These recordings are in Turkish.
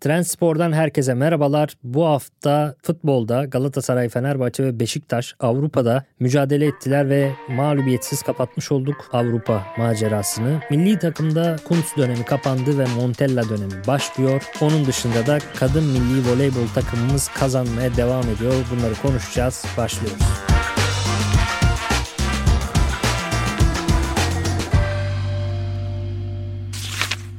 Trendspor'dan herkese merhabalar. Bu hafta futbolda Galatasaray, Fenerbahçe ve Beşiktaş Avrupa'da mücadele ettiler ve mağlubiyetsiz kapatmış olduk Avrupa macerasını. Milli takımda Kuntz dönemi kapandı ve Montella dönemi başlıyor. Onun dışında da kadın milli voleybol takımımız kazanmaya devam ediyor. Bunları konuşacağız. Başlıyoruz.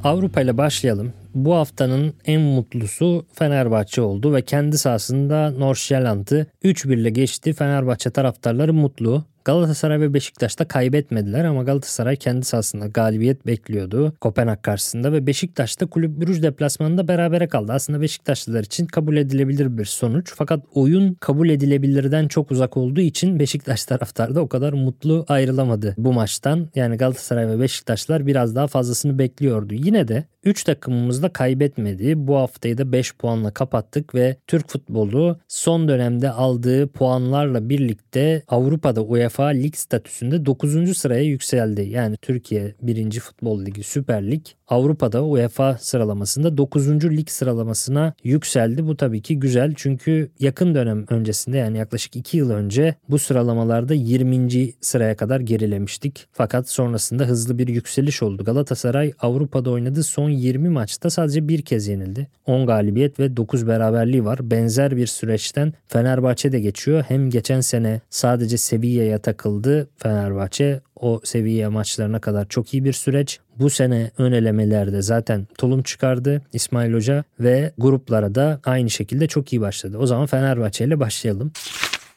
Avrupa ile başlayalım. Bu haftanın en mutlusu Fenerbahçe oldu ve kendi sahasında Nordsjælland'ı 3-1 ile geçti. Fenerbahçe taraftarları mutlu. Galatasaray ve Beşiktaş da kaybetmediler ama Galatasaray kendi sahasında galibiyet bekliyordu Kopenhag karşısında ve Beşiktaş da Kulüp Brüj deplasmanında berabere kaldı. Aslında Beşiktaşlılar için kabul edilebilir bir sonuç fakat oyun kabul edilebilirden çok uzak olduğu için Beşiktaş taraftarı da o kadar mutlu ayrılamadı bu maçtan. Yani Galatasaray ve Beşiktaşlar biraz daha fazlasını bekliyordu. Yine de 3 takımımız da kaybetmedi. Bu haftayı da 5 puanla kapattık ve Türk futbolu son dönemde aldığı puanlarla birlikte Avrupa'da UEFA Lig statüsünde 9. sıraya yükseldi. Yani Türkiye 1. Futbol Ligi Süper Lig Avrupa'da UEFA sıralamasında 9. lig sıralamasına yükseldi. Bu tabii ki güzel çünkü yakın dönem öncesinde yani yaklaşık 2 yıl önce bu sıralamalarda 20. sıraya kadar gerilemiştik. Fakat sonrasında hızlı bir yükseliş oldu. Galatasaray Avrupa'da oynadığı son 20 maçta sadece bir kez yenildi. 10 galibiyet ve 9 beraberliği var. Benzer bir süreçten Fenerbahçe de geçiyor. Hem geçen sene sadece Sevilla'ya takıldı Fenerbahçe o seviye maçlarına kadar çok iyi bir süreç. Bu sene ön elemelerde zaten tulum çıkardı İsmail Hoca ve gruplara da aynı şekilde çok iyi başladı. O zaman Fenerbahçe ile başlayalım.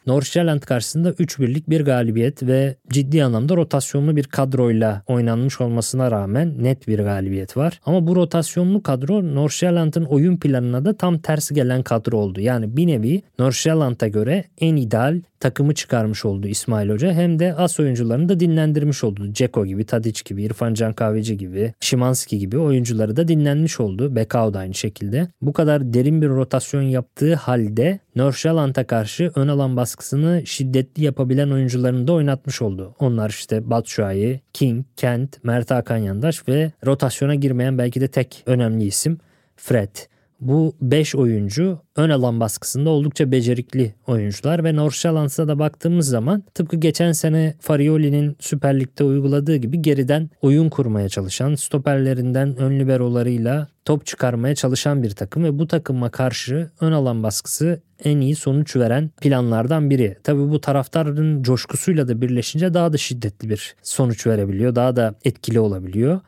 Nordsjælland karşısında 3-1'lik bir galibiyet ve ciddi anlamda rotasyonlu bir kadroyla oynanmış olmasına rağmen net bir galibiyet var. Ama bu rotasyonlu kadro Nordsjælland'ın oyun planına da tam tersi gelen kadro oldu. Yani bir nevi Nordsjælland'a göre en ideal takımı çıkarmış oldu İsmail Hoca. Hem de as oyuncularını da dinlendirmiş oldu. Ceko gibi, Tadic gibi, İrfan Can Kahveci gibi, Şimanski gibi oyuncuları da dinlenmiş oldu. Bekao da aynı şekilde. Bu kadar derin bir rotasyon yaptığı halde Norşalant'a karşı ön alan baskısını şiddetli yapabilen oyuncularını da oynatmış oldu. Onlar işte Batshuayi, King, Kent, Mert Hakan Yandaş ve rotasyona girmeyen belki de tek önemli isim Fred. Bu 5 oyuncu ön alan baskısında oldukça becerikli oyuncular ve Nordsjællands'a da baktığımız zaman tıpkı geçen sene Farioli'nin Süper Lig'de uyguladığı gibi geriden oyun kurmaya çalışan, stoperlerinden ön liberolarıyla top çıkarmaya çalışan bir takım ve bu takıma karşı ön alan baskısı en iyi sonuç veren planlardan biri. Tabii bu taraftarın coşkusuyla da birleşince daha da şiddetli bir sonuç verebiliyor. Daha da etkili olabiliyor.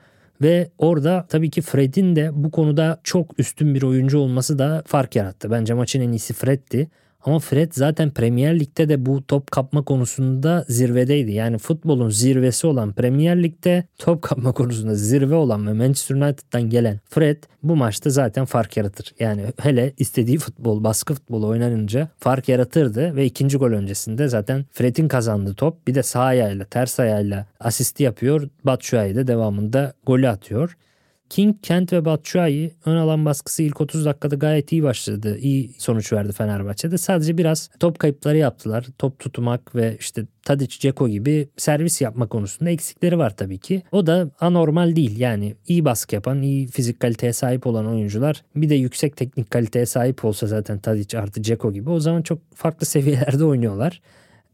Ve orada tabii ki Fred'in de bu konuda çok üstün bir oyuncu olması da fark yarattı. Bence maçın en iyisi Fred'ti. Ama Fred zaten Premier Lig'de de bu top kapma konusunda zirvedeydi. Yani futbolun zirvesi olan Premier Lig'de top kapma konusunda zirve olan ve Manchester United'dan gelen Fred bu maçta zaten fark yaratır. Yani hele istediği futbol, baskı futbolu oynanınca fark yaratırdı ve ikinci gol öncesinde zaten Fred'in kazandığı top bir de sağ ayağıyla ters ayağıyla asisti yapıyor. Batshuayi de devamında golü atıyor. King, Kent ve Batshuayi ön alan baskısı ilk 30 dakikada gayet iyi başladı. İyi sonuç verdi Fenerbahçe'de. Sadece biraz top kayıpları yaptılar. Top tutmak ve işte Tadic, Ceko gibi servis yapma konusunda eksikleri var tabii ki. O da anormal değil. Yani iyi baskı yapan, iyi fizik kaliteye sahip olan oyuncular bir de yüksek teknik kaliteye sahip olsa zaten Tadic artı Ceko gibi o zaman çok farklı seviyelerde oynuyorlar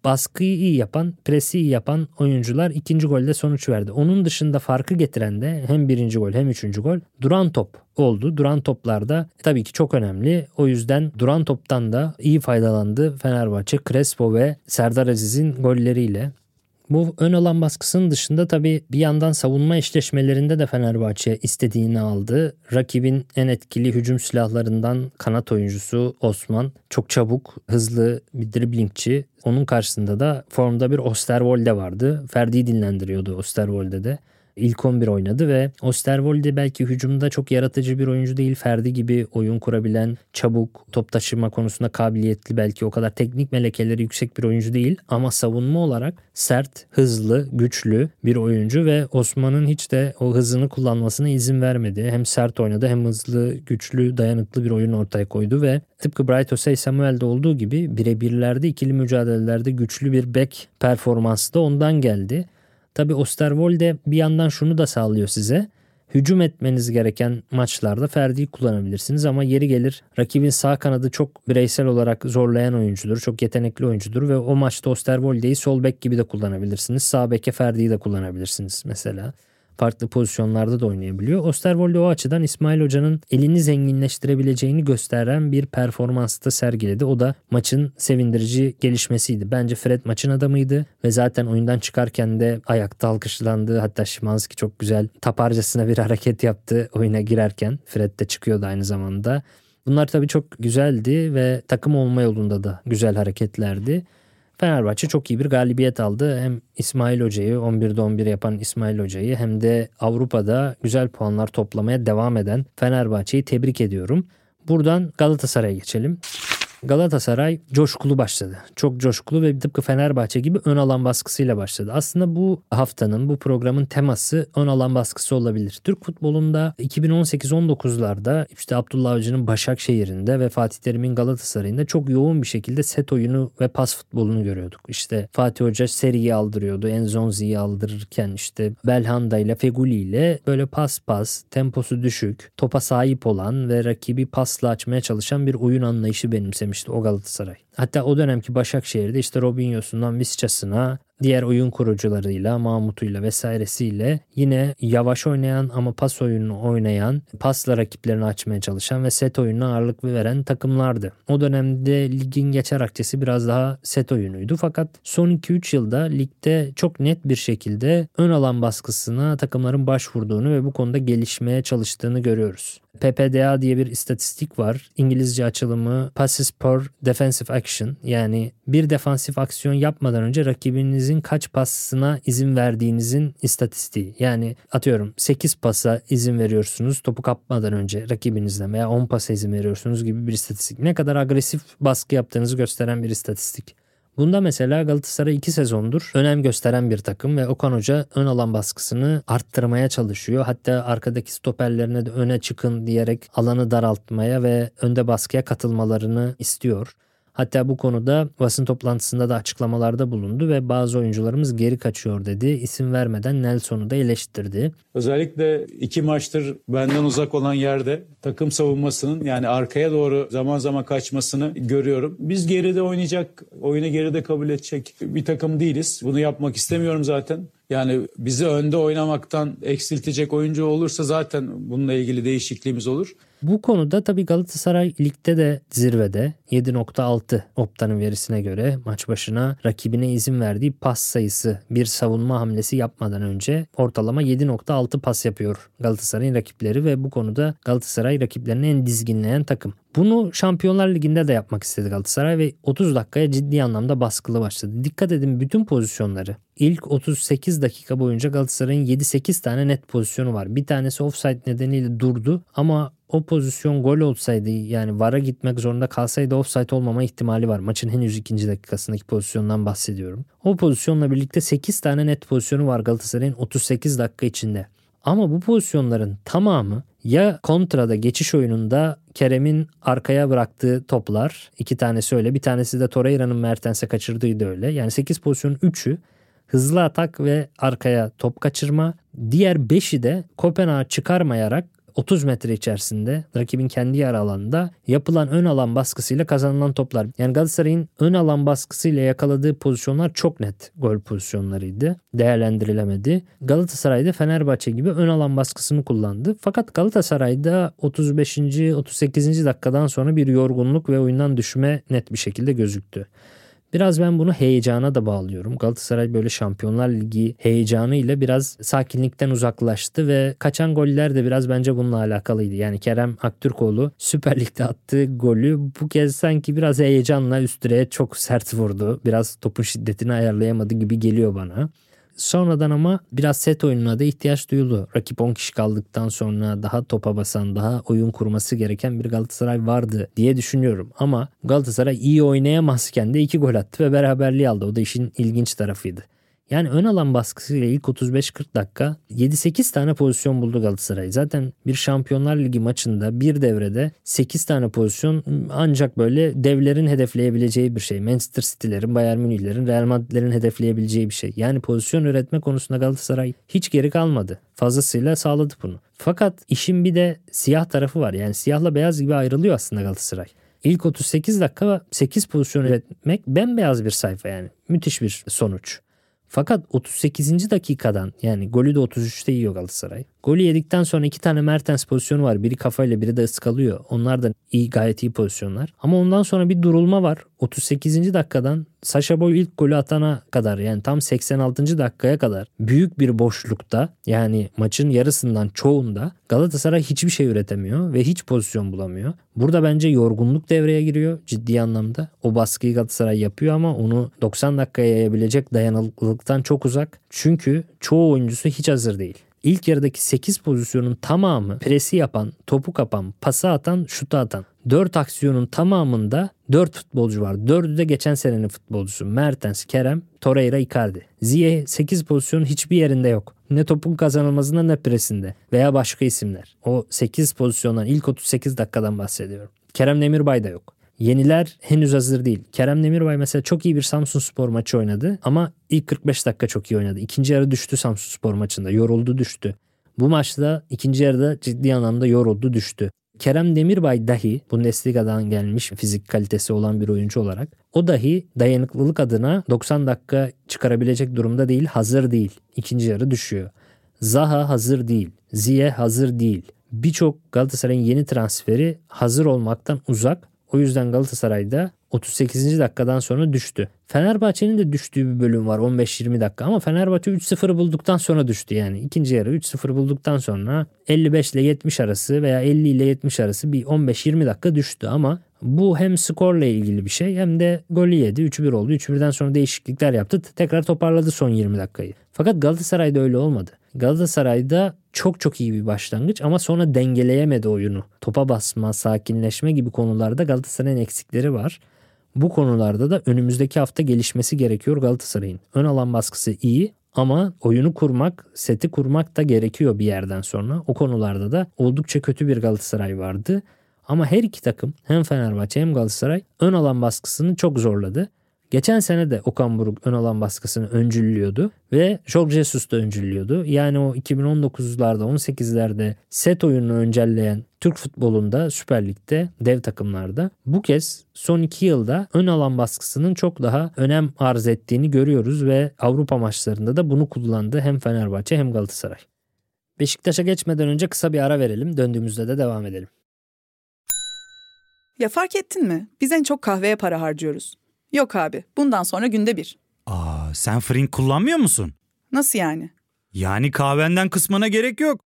baskıyı iyi yapan, presi iyi yapan oyuncular ikinci golde sonuç verdi. Onun dışında farkı getiren de hem birinci gol hem üçüncü gol duran top oldu. Duran toplarda tabii ki çok önemli. O yüzden duran toptan da iyi faydalandı Fenerbahçe. Crespo ve Serdar Aziz'in golleriyle. Bu ön alan baskısının dışında tabii bir yandan savunma eşleşmelerinde de Fenerbahçe istediğini aldı. Rakibin en etkili hücum silahlarından kanat oyuncusu Osman. Çok çabuk, hızlı bir driblingçi. Onun karşısında da formda bir Osterwolde vardı. Ferdi'yi dinlendiriyordu Osterwolde de ilk 11 oynadı ve Osterwolde belki hücumda çok yaratıcı bir oyuncu değil. Ferdi gibi oyun kurabilen, çabuk, top taşıma konusunda kabiliyetli belki o kadar teknik melekeleri yüksek bir oyuncu değil. Ama savunma olarak sert, hızlı, güçlü bir oyuncu ve Osman'ın hiç de o hızını kullanmasına izin vermedi. Hem sert oynadı hem hızlı, güçlü, dayanıklı bir oyun ortaya koydu ve tıpkı Bright Osei Samuel'de olduğu gibi birebirlerde ikili mücadelelerde güçlü bir back performansı da ondan geldi. Tabi Osterwolde bir yandan şunu da sağlıyor size. Hücum etmeniz gereken maçlarda Ferdi'yi kullanabilirsiniz ama yeri gelir rakibin sağ kanadı çok bireysel olarak zorlayan oyuncudur. Çok yetenekli oyuncudur ve o maçta Osterwolde'yi sol bek gibi de kullanabilirsiniz. Sağ beke Ferdi'yi de kullanabilirsiniz mesela farklı pozisyonlarda da oynayabiliyor. Osterwolde o açıdan İsmail Hoca'nın elini zenginleştirebileceğini gösteren bir performans da sergiledi. O da maçın sevindirici gelişmesiydi. Bence Fred maçın adamıydı ve zaten oyundan çıkarken de ayakta alkışlandı. Hatta Şimanski çok güzel taparcasına bir hareket yaptı oyuna girerken. Fred de çıkıyordu aynı zamanda. Bunlar tabii çok güzeldi ve takım olma yolunda da güzel hareketlerdi. Fenerbahçe çok iyi bir galibiyet aldı. Hem İsmail Hoca'yı 11'de 11 yapan İsmail Hoca'yı hem de Avrupa'da güzel puanlar toplamaya devam eden Fenerbahçe'yi tebrik ediyorum. Buradan Galatasaray'a geçelim. Galatasaray coşkulu başladı. Çok coşkulu ve tıpkı Fenerbahçe gibi ön alan baskısıyla başladı. Aslında bu haftanın, bu programın teması ön alan baskısı olabilir. Türk futbolunda 2018-19'larda işte Abdullah Avcı'nın Başakşehir'inde ve Fatih Terim'in Galatasaray'ında çok yoğun bir şekilde set oyunu ve pas futbolunu görüyorduk. İşte Fatih Hoca seriyi aldırıyordu. Enzonzi'yi aldırırken işte Belhanda ile Feguli ile böyle pas pas, temposu düşük, topa sahip olan ve rakibi pasla açmaya çalışan bir oyun anlayışı benimsemiş istemişti o Galatasaray. Hatta o dönemki Başakşehir'de işte Robinho'sundan Visca'sına diğer oyun kurucularıyla, Mahmut'uyla vesairesiyle yine yavaş oynayan ama pas oyununu oynayan, pasla rakiplerini açmaya çalışan ve set oyununa ağırlık veren takımlardı. O dönemde ligin geçer akçesi biraz daha set oyunuydu. Fakat son 2-3 yılda ligde çok net bir şekilde ön alan baskısına takımların başvurduğunu ve bu konuda gelişmeye çalıştığını görüyoruz. PPDA diye bir istatistik var. İngilizce açılımı Passes per Defensive Action yani bir defansif aksiyon yapmadan önce rakibinizin kaç pasına izin verdiğinizin istatistiği. Yani atıyorum 8 pasa izin veriyorsunuz topu kapmadan önce rakibinizden veya 10 pasa izin veriyorsunuz gibi bir istatistik. Ne kadar agresif baskı yaptığınızı gösteren bir istatistik. Bunda mesela Galatasaray 2 sezondur önem gösteren bir takım ve Okan Hoca ön alan baskısını arttırmaya çalışıyor. Hatta arkadaki stoperlerine de öne çıkın diyerek alanı daraltmaya ve önde baskıya katılmalarını istiyor. Hatta bu konuda basın toplantısında da açıklamalarda bulundu ve bazı oyuncularımız geri kaçıyor dedi. İsim vermeden Nelson'u da eleştirdi. Özellikle iki maçtır benden uzak olan yerde takım savunmasının yani arkaya doğru zaman zaman kaçmasını görüyorum. Biz geride oynayacak, oyunu geride kabul edecek bir takım değiliz. Bunu yapmak istemiyorum zaten. Yani bizi önde oynamaktan eksiltecek oyuncu olursa zaten bununla ilgili değişikliğimiz olur. Bu konuda tabii Galatasaray ligde de zirvede 7.6 Opta'nın verisine göre maç başına rakibine izin verdiği pas sayısı bir savunma hamlesi yapmadan önce ortalama 7.6 pas yapıyor Galatasaray'ın rakipleri ve bu konuda Galatasaray rakiplerini en dizginleyen takım. Bunu Şampiyonlar Ligi'nde de yapmak istedi Galatasaray ve 30 dakikaya ciddi anlamda baskılı başladı. Dikkat edin bütün pozisyonları. İlk 38 dakika boyunca Galatasaray'ın 7-8 tane net pozisyonu var. Bir tanesi offside nedeniyle durdu ama o pozisyon gol olsaydı yani VAR'a gitmek zorunda kalsaydı offside olmama ihtimali var. Maçın henüz ikinci dakikasındaki pozisyondan bahsediyorum. O pozisyonla birlikte 8 tane net pozisyonu var Galatasaray'ın 38 dakika içinde. Ama bu pozisyonların tamamı ya kontrada geçiş oyununda Kerem'in arkaya bıraktığı toplar iki tanesi öyle bir tanesi de Torreira'nın Mertens'e kaçırdığıydı öyle. Yani 8 pozisyonun 3'ü hızlı atak ve arkaya top kaçırma. Diğer 5'i de Kopenhag'a çıkarmayarak 30 metre içerisinde rakibin kendi yer alanında yapılan ön alan baskısıyla kazanılan toplar. Yani Galatasaray'ın ön alan baskısıyla yakaladığı pozisyonlar çok net gol pozisyonlarıydı. Değerlendirilemedi. Galatasaray'da Fenerbahçe gibi ön alan baskısını kullandı. Fakat Galatasaray'da 35. 38. dakikadan sonra bir yorgunluk ve oyundan düşme net bir şekilde gözüktü. Biraz ben bunu heyecana da bağlıyorum. Galatasaray böyle Şampiyonlar Ligi heyecanıyla biraz sakinlikten uzaklaştı ve kaçan goller de biraz bence bununla alakalıydı. Yani Kerem Aktürkoğlu Süper Lig'de attığı golü bu kez sanki biraz heyecanla üst direğe çok sert vurdu. Biraz topun şiddetini ayarlayamadı gibi geliyor bana. Sonradan ama biraz set oyununa da ihtiyaç duyuldu. Rakip 10 kişi kaldıktan sonra daha topa basan, daha oyun kurması gereken bir Galatasaray vardı diye düşünüyorum. Ama Galatasaray iyi oynayamazken de 2 gol attı ve beraberliği aldı. O da işin ilginç tarafıyla. Yani ön alan baskısıyla ilk 35-40 dakika 7-8 tane pozisyon buldu Galatasaray. Zaten bir Şampiyonlar Ligi maçında bir devrede 8 tane pozisyon ancak böyle devlerin hedefleyebileceği bir şey. Manchester City'lerin, Bayern Münih'lerin, Real Madrid'lerin hedefleyebileceği bir şey. Yani pozisyon üretme konusunda Galatasaray hiç geri kalmadı. Fazlasıyla sağladı bunu. Fakat işin bir de siyah tarafı var. Yani siyahla beyaz gibi ayrılıyor aslında Galatasaray. İlk 38 dakika 8 pozisyon üretmek bembeyaz bir sayfa yani. Müthiş bir sonuç. Fakat 38. dakikadan yani golü de 33'te yiyor Galatasaray. Golü yedikten sonra iki tane Mertens pozisyonu var. Biri kafayla biri de ıskalıyor. Onlar da iyi gayet iyi pozisyonlar. Ama ondan sonra bir durulma var. 38. dakikadan Sasha Boy ilk golü atana kadar yani tam 86. dakikaya kadar büyük bir boşlukta yani maçın yarısından çoğunda Galatasaray hiçbir şey üretemiyor ve hiç pozisyon bulamıyor. Burada bence yorgunluk devreye giriyor ciddi anlamda. O baskıyı Galatasaray yapıyor ama onu 90 dakikaya yayabilecek dayanıklılıktan çok uzak. Çünkü çoğu oyuncusu hiç hazır değil. İlk yarıdaki 8 pozisyonun tamamı presi yapan, topu kapan, pası atan, şutu atan. 4 aksiyonun tamamında 4 futbolcu var. 4'ü de geçen senenin futbolcusu. Mertens, Kerem, Torreira, Icardi. Ziye 8 pozisyonun hiçbir yerinde yok. Ne topun kazanılmasında ne presinde veya başka isimler. O 8 pozisyondan ilk 38 dakikadan bahsediyorum. Kerem Demirbay da yok. Yeniler henüz hazır değil. Kerem Demirbay mesela çok iyi bir Samsun Spor maçı oynadı ama ilk 45 dakika çok iyi oynadı. İkinci yarı düştü Samsun Spor maçında. Yoruldu düştü. Bu maçta ikinci yarıda ciddi anlamda yoruldu düştü. Kerem Demirbay dahi Bundesliga'dan gelmiş fizik kalitesi olan bir oyuncu olarak o dahi dayanıklılık adına 90 dakika çıkarabilecek durumda değil, hazır değil. İkinci yarı düşüyor. Zaha hazır değil. Ziye hazır değil. Birçok Galatasaray'ın yeni transferi hazır olmaktan uzak o yüzden Galatasaray'da 38. dakikadan sonra düştü. Fenerbahçe'nin de düştüğü bir bölüm var 15-20 dakika ama Fenerbahçe 3-0'ı bulduktan sonra düştü yani. ikinci yarı 3-0 bulduktan sonra 55 ile 70 arası veya 50 ile 70 arası bir 15-20 dakika düştü ama bu hem skorla ilgili bir şey hem de golü yedi. 3-1 oldu. 3-1'den sonra değişiklikler yaptı. Tekrar toparladı son 20 dakikayı. Fakat Galatasaray'da öyle olmadı. Galatasaray'da çok çok iyi bir başlangıç ama sonra dengeleyemedi oyunu. Topa basma, sakinleşme gibi konularda Galatasaray'ın eksikleri var. Bu konularda da önümüzdeki hafta gelişmesi gerekiyor Galatasaray'ın. Ön alan baskısı iyi ama oyunu kurmak, seti kurmak da gerekiyor bir yerden sonra. O konularda da oldukça kötü bir Galatasaray vardı. Ama her iki takım hem Fenerbahçe hem Galatasaray ön alan baskısını çok zorladı. Geçen sene de Okan Buruk ön alan baskısını öncüllüyordu ve Jorge Jesus da öncüllüyordu. Yani o 2019'larda 18'lerde set oyununu öncelleyen Türk futbolunda Süper Lig'de dev takımlarda bu kez son iki yılda ön alan baskısının çok daha önem arz ettiğini görüyoruz ve Avrupa maçlarında da bunu kullandı hem Fenerbahçe hem Galatasaray. Beşiktaş'a geçmeden önce kısa bir ara verelim. Döndüğümüzde de devam edelim. Ya fark ettin mi? Biz en çok kahveye para harcıyoruz. Yok abi, bundan sonra günde bir. Aa, sen Frink kullanmıyor musun? Nasıl yani? Yani kahvenden kısmına gerek yok.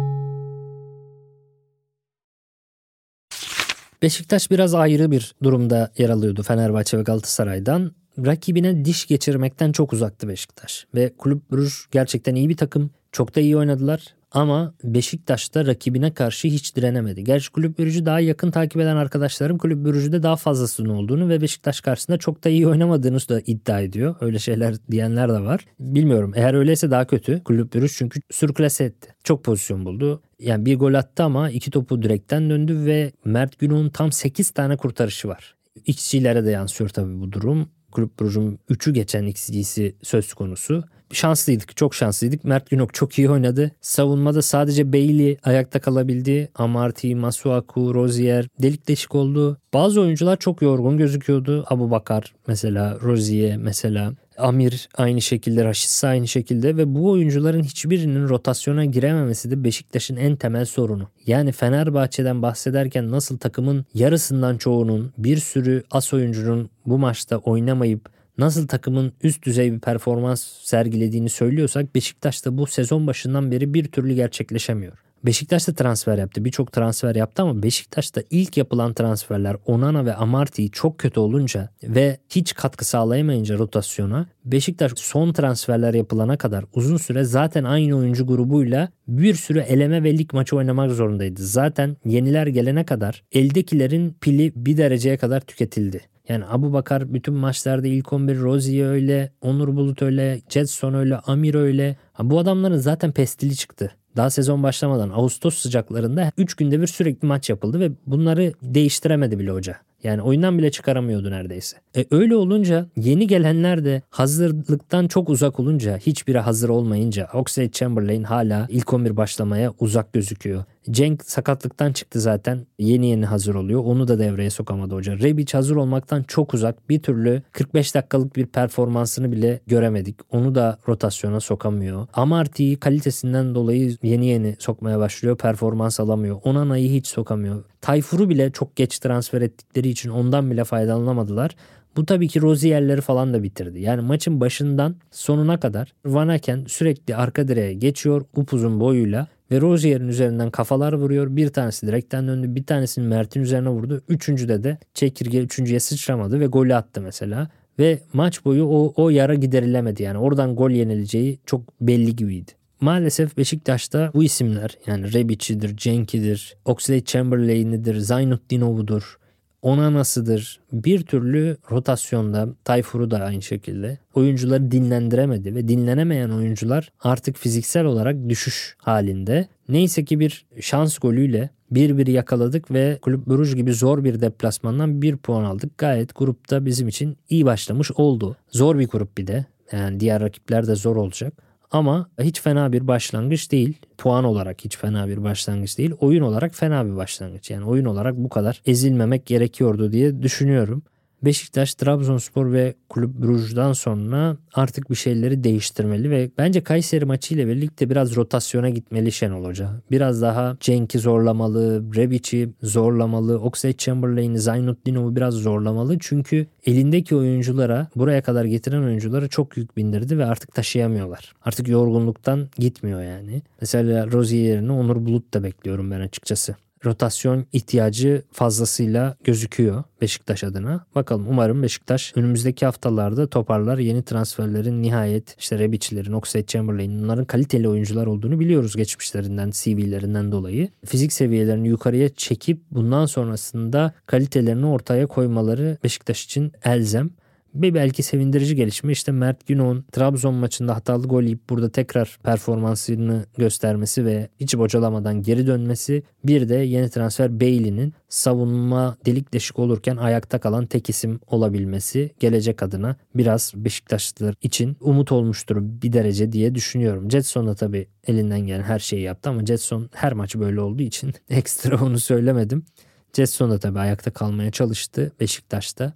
Beşiktaş biraz ayrı bir durumda yer alıyordu Fenerbahçe ve Galatasaray'dan. Rakibine diş geçirmekten çok uzaktı Beşiktaş. Ve Kulüp Brüj gerçekten iyi bir takım. Çok da iyi oynadılar. Ama Beşiktaş da rakibine karşı hiç direnemedi. Gerçi Kulüp Brugge'ü daha yakın takip eden arkadaşlarım Kulüp Brugge'de daha fazlasının olduğunu ve Beşiktaş karşısında çok da iyi oynamadığını da iddia ediyor. Öyle şeyler diyenler de var. Bilmiyorum. Eğer öyleyse daha kötü. Kulüp Brugge çünkü sürklase etti. Çok pozisyon buldu. Yani bir gol attı ama iki topu direkten döndü ve Mert Günok'un tam 8 tane kurtarışı var. XG'lere de yansıyor tabii bu durum. Kulüp Brugge'un 3'ü geçen XG'si söz konusu. Şanslıydık, çok şanslıydık. Mert Günok çok iyi oynadı. Savunmada sadece Bailey ayakta kalabildi. Amarty, Masuaku, Rozier delik deşik oldu. Bazı oyuncular çok yorgun gözüküyordu. Abu Bakar mesela, Rozier mesela. Amir aynı şekilde, Raşitsa aynı şekilde ve bu oyuncuların hiçbirinin rotasyona girememesi de Beşiktaş'ın en temel sorunu. Yani Fenerbahçe'den bahsederken nasıl takımın yarısından çoğunun bir sürü as oyuncunun bu maçta oynamayıp nasıl takımın üst düzey bir performans sergilediğini söylüyorsak Beşiktaş da bu sezon başından beri bir türlü gerçekleşemiyor. Beşiktaş da transfer yaptı. Birçok transfer yaptı ama Beşiktaş'ta ilk yapılan transferler Onana ve Amarty çok kötü olunca ve hiç katkı sağlayamayınca rotasyona Beşiktaş son transferler yapılana kadar uzun süre zaten aynı oyuncu grubuyla bir sürü eleme ve lig maçı oynamak zorundaydı. Zaten yeniler gelene kadar eldekilerin pili bir dereceye kadar tüketildi. Yani Abu Bakar bütün maçlarda ilk 11, Rozier öyle, Onur Bulut öyle, Jetson öyle, Amir öyle. Bu adamların zaten pestili çıktı. Daha sezon başlamadan Ağustos sıcaklarında 3 günde bir sürekli maç yapıldı ve bunları değiştiremedi bile hoca. Yani oyundan bile çıkaramıyordu neredeyse. E öyle olunca yeni gelenler de hazırlıktan çok uzak olunca hiçbiri hazır olmayınca Oxlade Chamberlain hala ilk 11 başlamaya uzak gözüküyor. Cenk sakatlıktan çıktı zaten. Yeni yeni hazır oluyor. Onu da devreye sokamadı hoca. Rebic hazır olmaktan çok uzak. Bir türlü 45 dakikalık bir performansını bile göremedik. Onu da rotasyona sokamıyor. Amarty'yi kalitesinden dolayı yeni yeni sokmaya başlıyor. Performans alamıyor. Onana'yı hiç sokamıyor. Tayfur'u bile çok geç transfer ettikleri için ondan bile faydalanamadılar. Bu tabii ki Rozier'leri falan da bitirdi. Yani maçın başından sonuna kadar Van Aken sürekli arka direğe geçiyor upuzun boyuyla ve Rozier'in üzerinden kafalar vuruyor. Bir tanesi direkten döndü. Bir tanesini Mert'in üzerine vurdu. Üçüncüde de çekirge üçüncüye sıçramadı ve golü attı mesela. Ve maç boyu o, o yara giderilemedi. Yani oradan gol yenileceği çok belli gibiydi. Maalesef Beşiktaş'ta bu isimler yani Rebic'idir, Cenk'idir, Oxlade Chamberlain'idir, Zaynutdinov'udur, Onana'sıdır. Bir türlü rotasyonda Tayfur'u da aynı şekilde oyuncuları dinlendiremedi ve dinlenemeyen oyuncular artık fiziksel olarak düşüş halinde. Neyse ki bir şans golüyle bir bir yakaladık ve Kulüp Brugge gibi zor bir deplasmandan bir puan aldık. Gayet grupta bizim için iyi başlamış oldu. Zor bir grup bir de. Yani diğer rakipler de zor olacak. Ama hiç fena bir başlangıç değil. Puan olarak hiç fena bir başlangıç değil. Oyun olarak fena bir başlangıç. Yani oyun olarak bu kadar ezilmemek gerekiyordu diye düşünüyorum. Beşiktaş, Trabzonspor ve Kulüp Brugge'dan sonra artık bir şeyleri değiştirmeli ve bence Kayseri maçıyla birlikte biraz rotasyona gitmeli Şenol Hoca. Biraz daha Cenk'i zorlamalı, Rebic'i zorlamalı, Oxlade Chamberlain'i, Zaynutdinov'u biraz zorlamalı. Çünkü elindeki oyunculara, buraya kadar getiren oyunculara çok yük bindirdi ve artık taşıyamıyorlar. Artık yorgunluktan gitmiyor yani. Mesela Rozier yerine Onur Bulut da bekliyorum ben açıkçası rotasyon ihtiyacı fazlasıyla gözüküyor Beşiktaş adına. Bakalım umarım Beşiktaş önümüzdeki haftalarda toparlar. Yeni transferlerin nihayet işte Rebic'lerin, Oxlade Chamberlain'in bunların kaliteli oyuncular olduğunu biliyoruz geçmişlerinden, CV'lerinden dolayı. Fizik seviyelerini yukarıya çekip bundan sonrasında kalitelerini ortaya koymaları Beşiktaş için elzem. Bir belki sevindirici gelişme işte Mert Günok'un Trabzon maçında hatalı gol yiyip burada tekrar performansını göstermesi ve hiç bocalamadan geri dönmesi. Bir de yeni transfer Bailey'nin savunma delik deşik olurken ayakta kalan tek isim olabilmesi gelecek adına biraz Beşiktaşlılar için umut olmuştur bir derece diye düşünüyorum. Jetson da tabii elinden gelen her şeyi yaptı ama Jetson her maç böyle olduğu için ekstra onu söylemedim. Jetson da tabii ayakta kalmaya çalıştı Beşiktaş'ta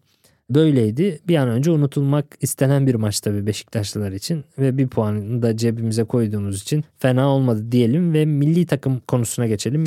böyleydi. Bir an önce unutulmak istenen bir maç tabii Beşiktaşlılar için ve bir puanı da cebimize koyduğumuz için fena olmadı diyelim ve milli takım konusuna geçelim.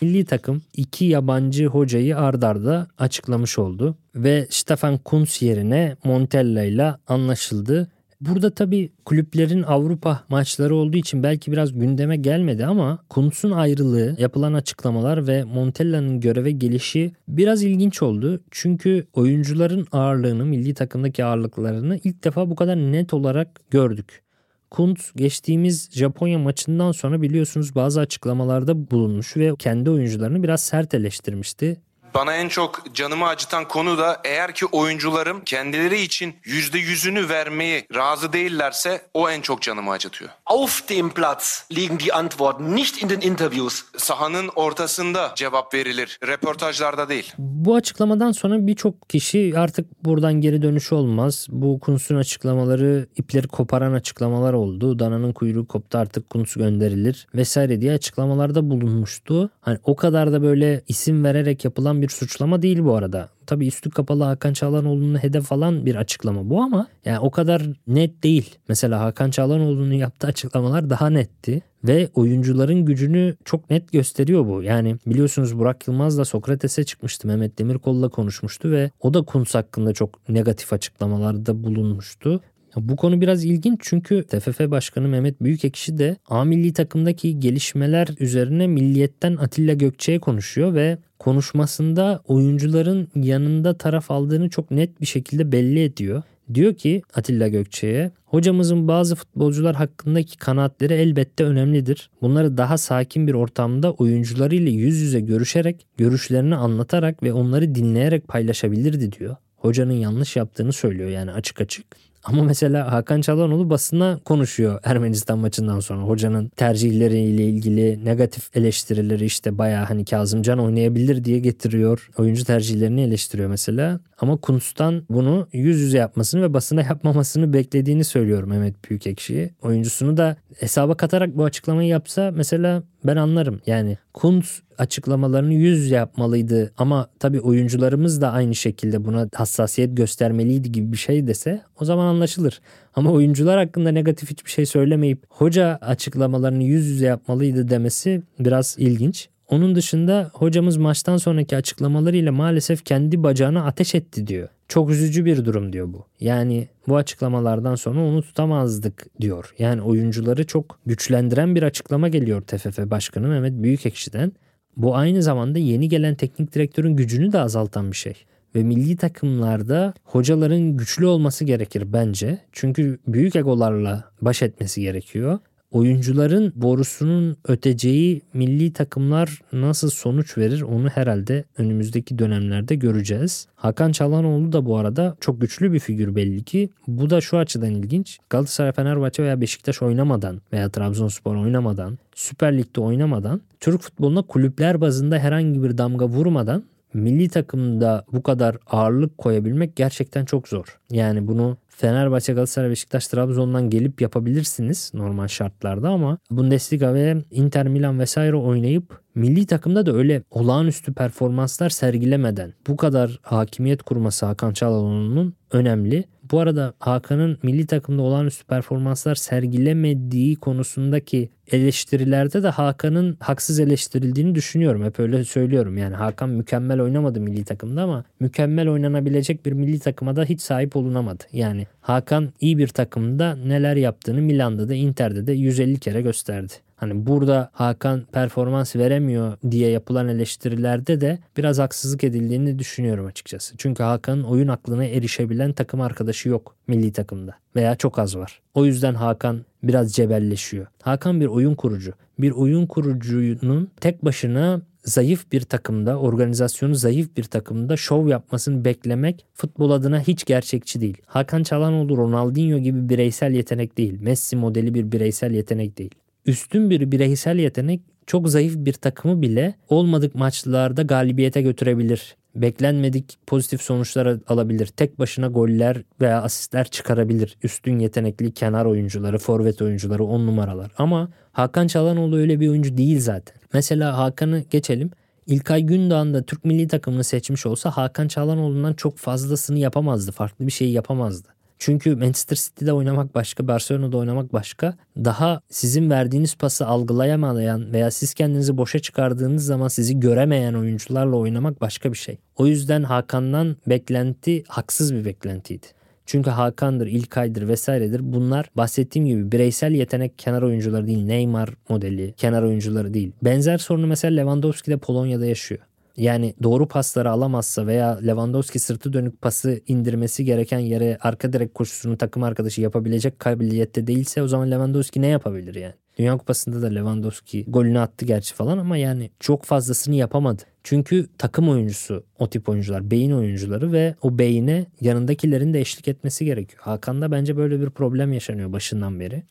Milli takım iki yabancı hocayı ardarda açıklamış oldu ve Stefan Kuntz yerine Montella ile anlaşıldı. Burada tabii kulüplerin Avrupa maçları olduğu için belki biraz gündeme gelmedi ama Kuntz'un ayrılığı, yapılan açıklamalar ve Montella'nın göreve gelişi biraz ilginç oldu. Çünkü oyuncuların ağırlığını, milli takımdaki ağırlıklarını ilk defa bu kadar net olarak gördük. Kuntz geçtiğimiz Japonya maçından sonra biliyorsunuz bazı açıklamalarda bulunmuş ve kendi oyuncularını biraz sert eleştirmişti. Bana en çok canımı acıtan konu da eğer ki oyuncularım kendileri için yüzde yüzünü vermeyi razı değillerse o en çok canımı acıtıyor. Auf dem Platz liegen die Antworten, nicht in den Interviews. Sahanın ortasında cevap verilir, röportajlarda değil. Bu açıklamadan sonra birçok kişi artık buradan geri dönüş olmaz. Bu Kuntz'un açıklamaları ipleri koparan açıklamalar oldu. Dana'nın kuyruğu koptu artık Kuntz gönderilir vesaire diye açıklamalarda bulunmuştu. Hani o kadar da böyle isim vererek yapılan bir suçlama değil bu arada. Tabii üstü kapalı Hakan Çağlanoğlu'nu hedef alan bir açıklama bu ama yani o kadar net değil. Mesela Hakan Çağlanoğlu'nun yaptığı açıklamalar daha netti ve oyuncuların gücünü çok net gösteriyor bu. Yani biliyorsunuz Burak Yılmaz da Sokrates'e çıkmıştı. Mehmet Demirkol'la konuşmuştu ve o da Kuntz hakkında çok negatif açıklamalarda bulunmuştu. Bu konu biraz ilginç çünkü TFF Başkanı Mehmet Büyükekşi de A milli takımdaki gelişmeler üzerine milliyetten Atilla Gökçe'ye konuşuyor ve konuşmasında oyuncuların yanında taraf aldığını çok net bir şekilde belli ediyor. Diyor ki Atilla Gökçe'ye hocamızın bazı futbolcular hakkındaki kanaatleri elbette önemlidir. Bunları daha sakin bir ortamda oyuncularıyla yüz yüze görüşerek, görüşlerini anlatarak ve onları dinleyerek paylaşabilirdi diyor. Hocanın yanlış yaptığını söylüyor yani açık açık. Ama mesela Hakan Çalhanoğlu basına konuşuyor Ermenistan maçından sonra. Hocanın tercihleriyle ilgili negatif eleştirileri işte baya hani Kazımcan oynayabilir diye getiriyor. Oyuncu tercihlerini eleştiriyor mesela. Ama Kuntz'tan bunu yüz yüze yapmasını ve basına yapmamasını beklediğini söylüyor Mehmet Büyükekşi. Oyuncusunu da hesaba katarak bu açıklamayı yapsa mesela ben anlarım. Yani Kuntz açıklamalarını yüz yüze yapmalıydı ama tabii oyuncularımız da aynı şekilde buna hassasiyet göstermeliydi gibi bir şey dese o zaman anlaşılır. Ama oyuncular hakkında negatif hiçbir şey söylemeyip hoca açıklamalarını yüz yüze yapmalıydı demesi biraz ilginç. Onun dışında hocamız maçtan sonraki açıklamalarıyla maalesef kendi bacağına ateş etti diyor. Çok üzücü bir durum diyor bu. Yani bu açıklamalardan sonra onu tutamazdık diyor. Yani oyuncuları çok güçlendiren bir açıklama geliyor TFF Başkanı Mehmet Büyükekşi'den. Bu aynı zamanda yeni gelen teknik direktörün gücünü de azaltan bir şey. Ve milli takımlarda hocaların güçlü olması gerekir bence. Çünkü büyük egolarla baş etmesi gerekiyor oyuncuların borusunun öteceği milli takımlar nasıl sonuç verir onu herhalde önümüzdeki dönemlerde göreceğiz. Hakan Çalhanoğlu da bu arada çok güçlü bir figür belli ki. Bu da şu açıdan ilginç. Galatasaray, Fenerbahçe veya Beşiktaş oynamadan veya Trabzonspor oynamadan, Süper Lig'de oynamadan, Türk futboluna kulüpler bazında herhangi bir damga vurmadan milli takımda bu kadar ağırlık koyabilmek gerçekten çok zor. Yani bunu Fenerbahçe, Galatasaray, Beşiktaş, Trabzon'dan gelip yapabilirsiniz normal şartlarda ama Bundesliga ve Inter Milan vesaire oynayıp milli takımda da öyle olağanüstü performanslar sergilemeden bu kadar hakimiyet kurması Hakan Çalhanoğlu'nun önemli. Bu arada Hakan'ın milli takımda olağanüstü performanslar sergilemediği konusundaki eleştirilerde de Hakan'ın haksız eleştirildiğini düşünüyorum. Hep öyle söylüyorum. Yani Hakan mükemmel oynamadı milli takımda ama mükemmel oynanabilecek bir milli takıma da hiç sahip olunamadı. Yani Hakan iyi bir takımda neler yaptığını Milan'da da Inter'de de 150 kere gösterdi. Hani burada Hakan performans veremiyor diye yapılan eleştirilerde de biraz haksızlık edildiğini düşünüyorum açıkçası. Çünkü Hakan'ın oyun aklına erişebilen takım arkadaşı yok milli takımda veya çok az var. O yüzden Hakan biraz cebelleşiyor. Hakan bir oyun kurucu. Bir oyun kurucunun tek başına zayıf bir takımda, organizasyonu zayıf bir takımda şov yapmasını beklemek futbol adına hiç gerçekçi değil. Hakan Çalhanoğlu Ronaldinho gibi bireysel yetenek değil. Messi modeli bir bireysel yetenek değil üstün bir bireysel yetenek çok zayıf bir takımı bile olmadık maçlarda galibiyete götürebilir. Beklenmedik pozitif sonuçlar alabilir. Tek başına goller veya asistler çıkarabilir. Üstün yetenekli kenar oyuncuları, forvet oyuncuları, on numaralar. Ama Hakan Çalhanoğlu öyle bir oyuncu değil zaten. Mesela Hakan'ı geçelim. İlkay Gündoğan da Türk milli takımını seçmiş olsa Hakan Çalhanoğlu'ndan çok fazlasını yapamazdı. Farklı bir şey yapamazdı. Çünkü Manchester City'de oynamak başka, Barcelona'da oynamak başka. Daha sizin verdiğiniz pası algılayamayan veya siz kendinizi boşa çıkardığınız zaman sizi göremeyen oyuncularla oynamak başka bir şey. O yüzden Hakan'dan beklenti haksız bir beklentiydi. Çünkü Hakan'dır, İlkay'dır vesairedir. Bunlar bahsettiğim gibi bireysel yetenek kenar oyuncuları değil. Neymar modeli kenar oyuncuları değil. Benzer sorunu mesela Lewandowski de Polonya'da yaşıyor. Yani doğru pasları alamazsa veya Lewandowski sırtı dönük pası indirmesi gereken yere arka direk koşusunu takım arkadaşı yapabilecek kabiliyette değilse o zaman Lewandowski ne yapabilir yani? Dünya Kupası'nda da Lewandowski golünü attı gerçi falan ama yani çok fazlasını yapamadı. Çünkü takım oyuncusu o tip oyuncular, beyin oyuncuları ve o beyine yanındakilerin de eşlik etmesi gerekiyor. Hakan'da bence böyle bir problem yaşanıyor başından beri.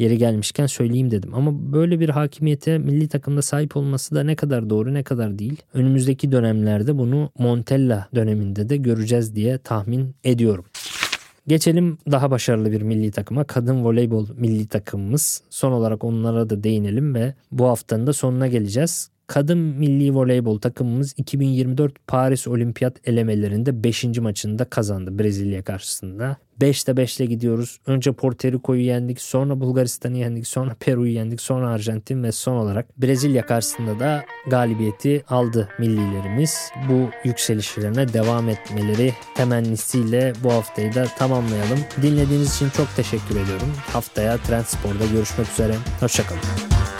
Yeri gelmişken söyleyeyim dedim. Ama böyle bir hakimiyete milli takımda sahip olması da ne kadar doğru ne kadar değil. Önümüzdeki dönemlerde bunu Montella döneminde de göreceğiz diye tahmin ediyorum. Geçelim daha başarılı bir milli takıma. Kadın voleybol milli takımımız. Son olarak onlara da değinelim ve bu haftanın da sonuna geleceğiz. Kadın milli voleybol takımımız 2024 Paris Olimpiyat elemelerinde 5. maçında kazandı Brezilya karşısında. 5'te 5'le gidiyoruz. Önce Porto Rico'yu yendik, sonra Bulgaristan'ı yendik, sonra Peru'yu yendik, sonra Arjantin ve son olarak Brezilya karşısında da galibiyeti aldı millilerimiz. Bu yükselişlerine devam etmeleri temennisiyle bu haftayı da tamamlayalım. Dinlediğiniz için çok teşekkür ediyorum. Haftaya Trendspor'da görüşmek üzere. Hoşçakalın.